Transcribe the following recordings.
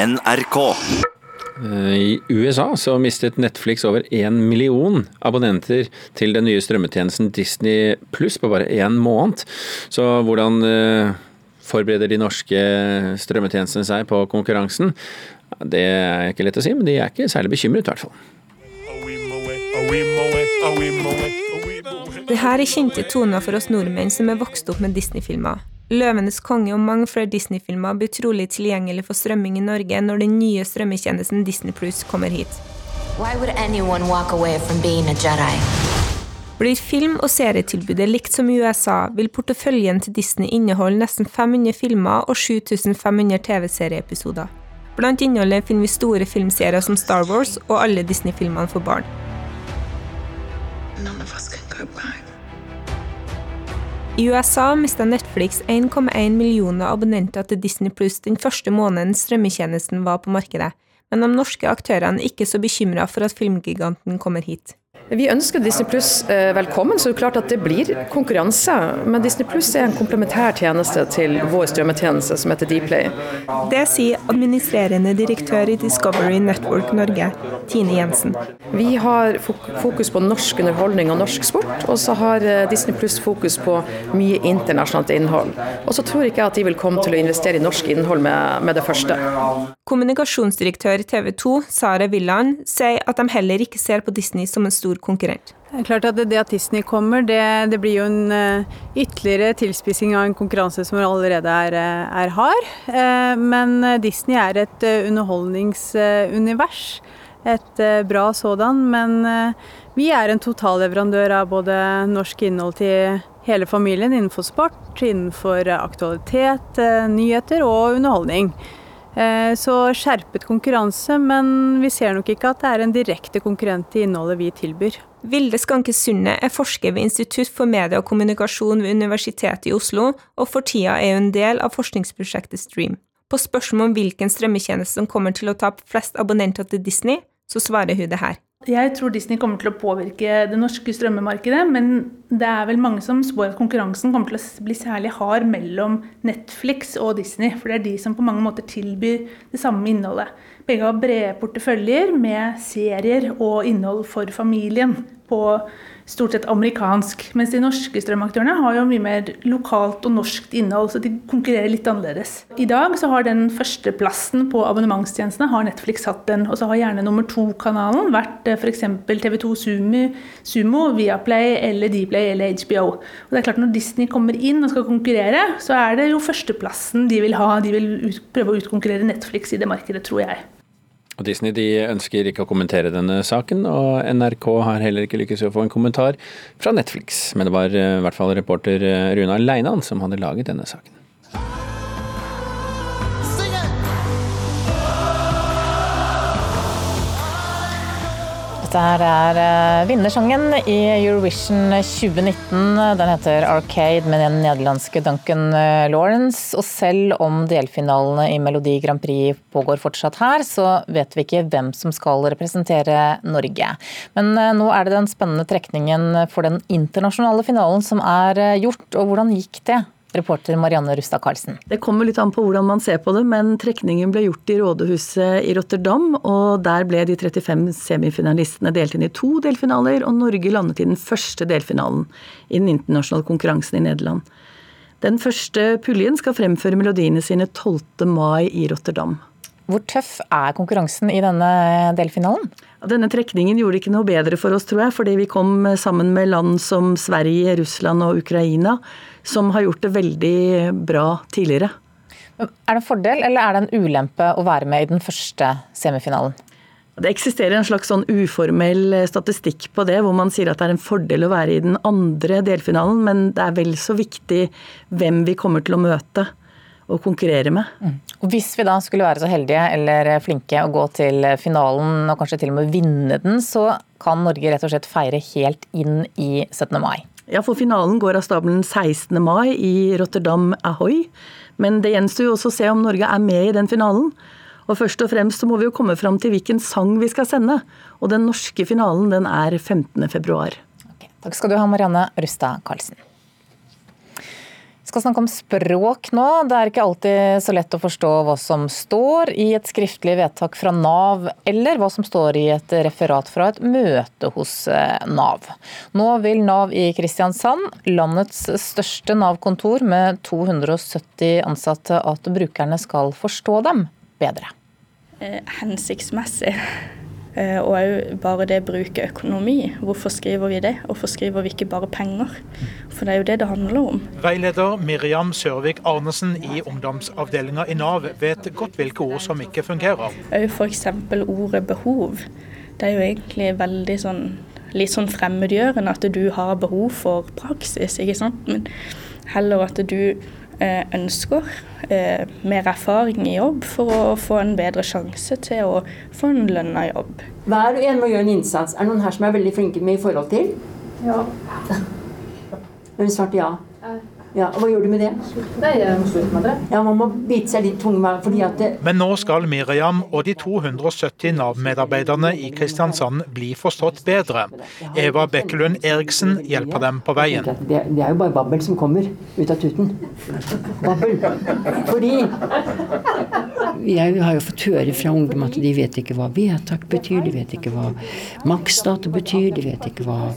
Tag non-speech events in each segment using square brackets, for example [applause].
NRK. Eh, I USA så mistet Netflix over én million abonnenter til den nye strømmetjenesten Disney pluss på bare én måned. Så hvordan eh, forbereder de norske strømmetjenestene seg på konkurransen? Det er ikke lett å si, men de er ikke særlig bekymret i hvert fall. Det her er kjente toner for oss nordmenn som er vokst opp med Disney-filmer. 'Løvenes konge' og mange flere Disney-filmer blir trolig tilgjengelig for strømming i Norge når den nye strømmetjenesten Disney Plus kommer hit. Blir film- og serietilbudet likt som i USA, vil porteføljen til Disney inneholde nesten 500 filmer og 7500 TV-serieepisoder. Blant innholdet finner vi store filmserier som Star Wars og alle Disney-filmene for barn. None of us can go back. I USA mista Netflix 1,1 millioner abonnenter til Disney Pluss den første måneden strømmetjenesten var på markedet, men de norske aktørene er ikke så bekymra for at filmgiganten kommer hit. Vi ønsker Disney Pluss eh, velkommen, så det er klart at det blir konkurranse. Men Disney Pluss er en komplementær tjeneste til vår strømmetjeneste som heter Dplay. Det sier administrerende direktør i Discovery Network Norge, Tine Jensen. Vi har fokus på norsk underholdning og norsk sport, og så har eh, Disney Pluss fokus på mye internasjonalt innhold. Og så tror ikke jeg at de vil komme til å investere i norsk innhold med, med det første. Kommunikasjonsdirektør i TV 2, Sara Villand, sier at de heller ikke ser på Disney som en stor konkurrent. Det er klart at det at Disney kommer, det, det blir jo en eh, ytterligere tilspissing av en konkurranse som allerede er, eh, er hard. Eh, men Disney er et underholdningsunivers. Et bra sådan. Men vi er en totalleverandør av både norsk innhold til hele familien innenfor sport, innenfor aktualitet, nyheter og underholdning. Eh, Så skjerpet konkurranse, men vi ser nok ikke at det er en direkte konkurrent til innholdet vi tilbyr. Vilde Skanke Sunde er forsker ved Institutt for media og kommunikasjon ved Universitetet i Oslo, og for tida er hun del av forskningsprosjektet Stream. På spørsmål om hvilken strømmetjeneste som kommer til å ta flest abonnenter til Disney, så svarer hun det her. Jeg tror Disney kommer til å påvirke det norske strømmemarkedet, men det er vel mange som spår at konkurransen kommer til å bli særlig hard mellom Netflix og Disney, for det er de som på mange måter tilbyr det samme innholdet. Begge har brede porteføljer med serier og innhold for familien på stort sett amerikansk, mens de norske strømaktørene har jo mye mer lokalt og norskt innhold, så de konkurrerer litt annerledes. I dag så har den førsteplassen på abonnementstjenestene har Netflix hatt den, og så har gjerne nummer to-kanalen vært f.eks. TV2 Sumo, Sumo, Viaplay eller Dplay eller HBO. Og det er klart Når Disney kommer inn og skal konkurrere, så er det jo førsteplassen de vil ha. De vil ut, prøve å utkonkurrere Netflix i det markedet, tror jeg. Og Disney de ønsker ikke å kommentere denne saken, og NRK har heller ikke lykkes i å få en kommentar fra Netflix. Men det var eh, i hvert fall reporter Runa Leinan som hadde laget denne saken. Dette her er eh, vinnersangen i Eurovision 2019. Den heter Arcade med den nederlandske Duncan eh, Lawrence. Og selv om delfinalene i Melodi Grand Prix pågår fortsatt her, så vet vi ikke hvem som skal representere Norge. Men eh, nå er det den spennende trekningen for den internasjonale finalen som er gjort. Og hvordan gikk det? Reporter Marianne Rustad Karlsen. Det kommer litt an på hvordan man ser på det, men trekningen ble gjort i rådhuset i Rotterdam. Og der ble de 35 semifinalistene delt inn i to delfinaler, og Norge landet i den første delfinalen i den internasjonale konkurransen i Nederland. Den første puljen skal fremføre melodiene sine 12. mai i Rotterdam. Hvor tøff er konkurransen i denne delfinalen? Denne trekningen gjorde ikke noe bedre for oss, tror jeg, fordi vi kom sammen med land som Sverige, Russland og Ukraina, som har gjort det veldig bra tidligere. Er det en fordel eller er det en ulempe å være med i den første semifinalen? Det eksisterer en slags sånn uformell statistikk på det, hvor man sier at det er en fordel å være i den andre delfinalen, men det er vel så viktig hvem vi kommer til å møte og konkurrere med. Mm. Og Hvis vi da skulle være så heldige eller flinke å gå til finalen og kanskje til og med vinne den, så kan Norge rett og slett feire helt inn i 17. mai. Ja, for finalen går av stabelen 16. mai i Rotterdam Ahoy. Men det gjenstår jo også å se om Norge er med i den finalen. Og først og fremst så må vi jo komme fram til hvilken sang vi skal sende. Og den norske finalen den er 15. februar. Okay. Takk skal du ha, Marianne Rustad Karlsen. Skal snakke om språk nå. Det er ikke alltid så lett å forstå hva som står i et skriftlig vedtak fra Nav, eller hva som står i et referat fra et møte hos eh, Nav. Nå vil Nav i Kristiansand, landets største Nav-kontor med 270 ansatte, at brukerne skal forstå dem bedre. Eh, hensiktsmessig. Eh, og òg bare det bruke økonomi. Hvorfor skriver vi det? Hvorfor skriver vi ikke bare penger? For det er jo det det handler om. Veileder Miriam Sørvik Arnesen i ungdomsavdelinga i Nav vet godt hvilke ord som ikke fungerer. Òg f.eks. ordet behov. Det er jo egentlig veldig sånn litt sånn fremmedgjørende at du har behov for praksis, ikke sant. Men heller at du ønsker eh, mer erfaring i jobb for å få en bedre sjanse til å få en lønna jobb. Hver og en må gjøre en innsats. Er det noen her som er veldig flinke med i forhold til? Ja. Hun svarte ja. Ja, og Hva gjør du med det? Nei, jeg må slutte med det. Ja, Man må bite seg litt tung fordi at det... Men nå skal Miriam og de 270 Nav-medarbeiderne i Kristiansand bli forstått bedre. Eva Bekkelund Eriksen hjelper dem på veien. Det, det er jo bare babbel som kommer ut av tuten. Babbel. Fordi jeg har jo fått høre fra ungdom at de vet ikke hva vedtak betyr, de vet ikke hva maksdato betyr, de vet ikke hva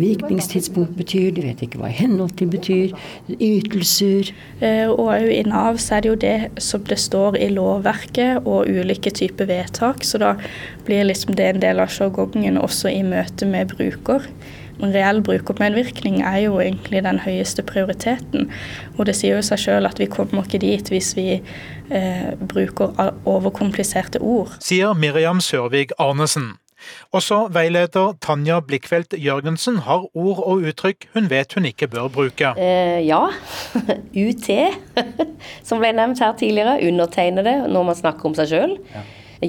virkningstidspunkt betyr, de vet ikke hva henhold til betyr ytelser. Eh, og òg i Nav så er det jo det som det står i lovverket og ulike typer vedtak, så da blir liksom det en del av sjargongen også i møte med bruker. Men reell brukermedvirkning er jo egentlig den høyeste prioriteten. Og det sier jo seg sjøl at vi kommer ikke dit hvis vi eh, bruker overkompliserte ord. Sier Miriam Sørvig Arnesen. Også veileder Tanja Blikkfeldt Jørgensen har ord og uttrykk hun vet hun ikke bør bruke. Eh, ja. [laughs] UT, [laughs] som ble nevnt her tidligere. Undertegnede når man snakker om seg sjøl. Ja.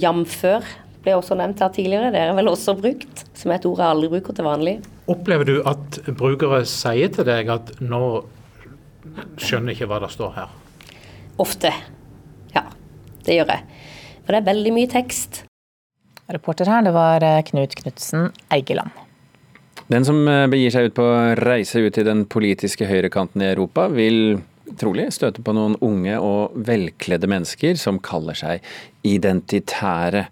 Jamfør ble også nevnt her tidligere. Det er vel også brukt, som er et ord jeg aldri bruker til vanlig. Opplever du at brukere sier til deg at nå skjønner ikke hva det står her? Ofte. Ja, det gjør jeg. For det er veldig mye tekst. Reporter her, det var eh, Knut Knutsen Eigeland. Den som eh, begir seg ut på reise ut i den politiske høyrekanten i Europa, vil trolig støte på noen unge og velkledde mennesker som kaller seg identitære.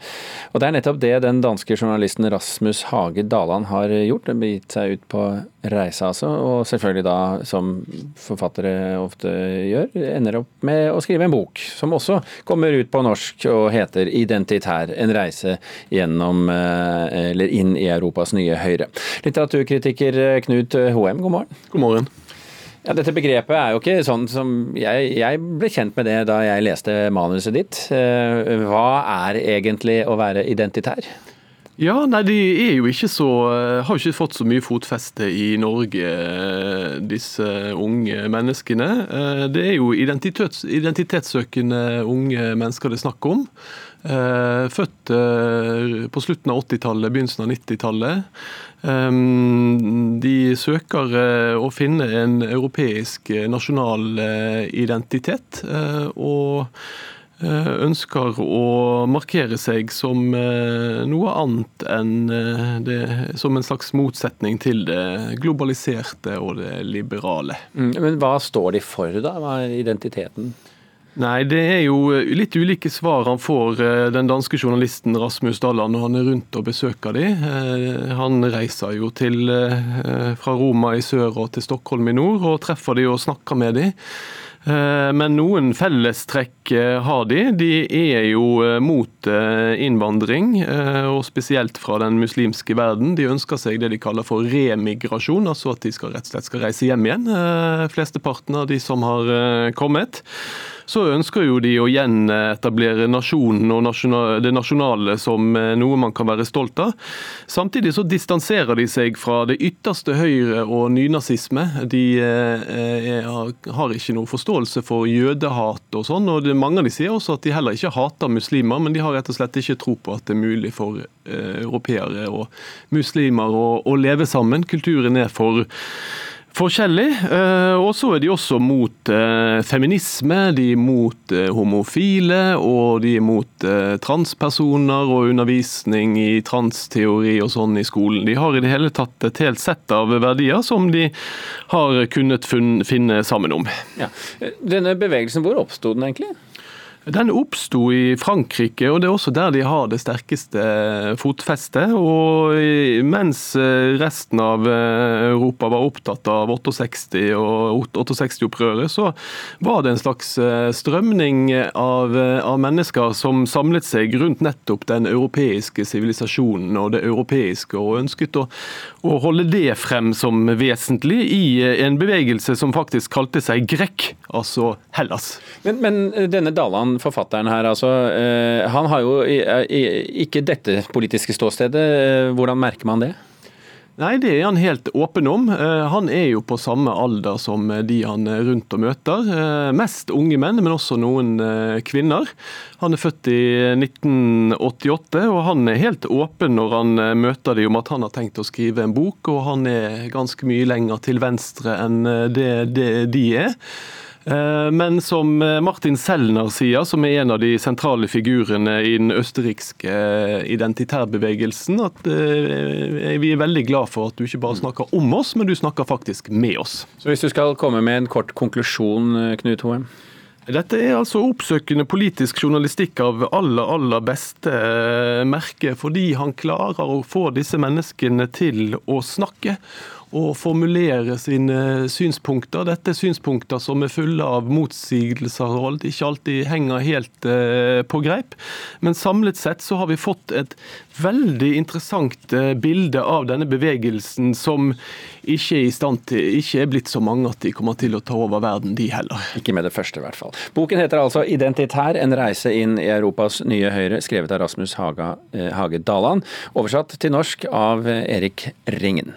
Og Det er nettopp det den danske journalisten Rasmus Hage Daland har gjort. Den Begitt seg ut på reise, altså. Og selvfølgelig da, som forfattere ofte gjør, ender opp med å skrive en bok som også kommer ut på norsk og heter 'Identitær'. En reise gjennom, eh, eller inn i Europas nye høyre. Litteraturkritiker Knut Hoem, god morgen. God morgen. Ja, Dette begrepet er jo ikke sånn som jeg, jeg, ble kjent med det da jeg leste manuset ditt. Eh, hva er egentlig å være identitær? Ja, nei, De er jo ikke så, eh, har ikke fått så mye fotfeste i Norge, eh, disse unge menneskene. Det er jo identitets, identitetssøkende unge mennesker det er snakk om. Født på slutten av 80-tallet, begynnelsen av 90-tallet. Ehm, de søker eh, å finne en europeisk eh, nasjonal eh, identitet. og ønsker å markere seg som noe annet enn det, som en slags motsetning til det globaliserte og det liberale. Mm, men hva står de for, da? Hva er identiteten? Nei, det er jo eh, litt ulike svar han får, eh, den danske journalisten Rasmus Dalland, når han er rundt og besøker de. Eh, han reiser jo til, fra Roma i sør og til Stockholm i nord, og treffer de og snakker med de. Men noen fellestrekk har de. De er jo mot innvandring, og spesielt fra den muslimske verden. De ønsker seg det de kaller for remigrasjon, altså at de skal rett og slett skal reise hjem igjen. Flesteparten av de som har kommet så ønsker jo de å gjenetablere nasjonen og det nasjonale som eh, noe man kan være stolt av. Samtidig så distanserer de seg fra det ytterste høyre og nynazisme. De eh, har ikke noe forståelse for jødehat og sånn. og Mange av de sier også at de heller ikke hater muslimer, men de har rett og slett ikke tro på at det er mulig for eh, europeere og muslimer å, å leve sammen. Kulturen er for forskjellig. Eh, og så er de også mot eh, feminisme, de er mot eh, homofile, og de er mot transpersoner og undervisning i transteori og sånn i skolen. De har i det hele tatt et helt sett av verdier som de har kunnet finne sammen om. Ja. Denne bevegelsen, hvor oppsto den egentlig? Den oppsto i Frankrike, og det er også der de har det sterkeste fotfestet. Og mens eh, resten av eh, Europa var opptatt av 68 og 68-opprøret, så var det en slags eh, strømning av, av, mennesker som samlet seg rundt nettopp den europeiske sivilisasjonen og det europeiske, og ønsket å, å holde det frem som vesentlig i en bevegelse som faktisk kalte seg grekk, altså Hellas. Men, men denne Dalan forfatteren her, altså, eh, han har jo ikke dette politiske ståstedet. Eh, hvordan merker man det? Nei, det er han helt åpen om. Eh, han er jo på samme alder som de han rundt og møter. Mest unge menn, men også noen kvinner. Han er født i 1988, og han er helt åpen når han møter dem om at han har tenkt å skrive en bok, og han er ganske mye lenger til venstre enn det, det de er. Eh, men som eh, Martin Sellner sier, som er en av de sentrale figurene i den østerrikske eh, identitærbevegelsen, at vi er veldig glad for at du ikke bare snakker om oss, men du snakker faktisk med oss. Så Hvis du skal komme med en kort konklusjon, Knut Hoem? Dette er altså oppsøkende politisk journalistikk av aller, aller beste merke, fordi han klarer å få disse menneskene til å snakke og formulere sine synspunkter. Dette er synspunkter som er fulle av motsigelser og ikke alltid henger helt eh, på greip. Men samlet sett så har vi fått et veldig interessant eh, bilde av denne bevegelsen som ikke er, i stand til, ikke er blitt så mange at de kommer til å ta over verden, de heller. Ikke med det første, i hvert fall. Boken heter altså 'Identitær en reise inn i Europas nye Høyre', skrevet av Rasmus Haga, eh, Hage Daland. Oversatt til norsk av Erik Ringen.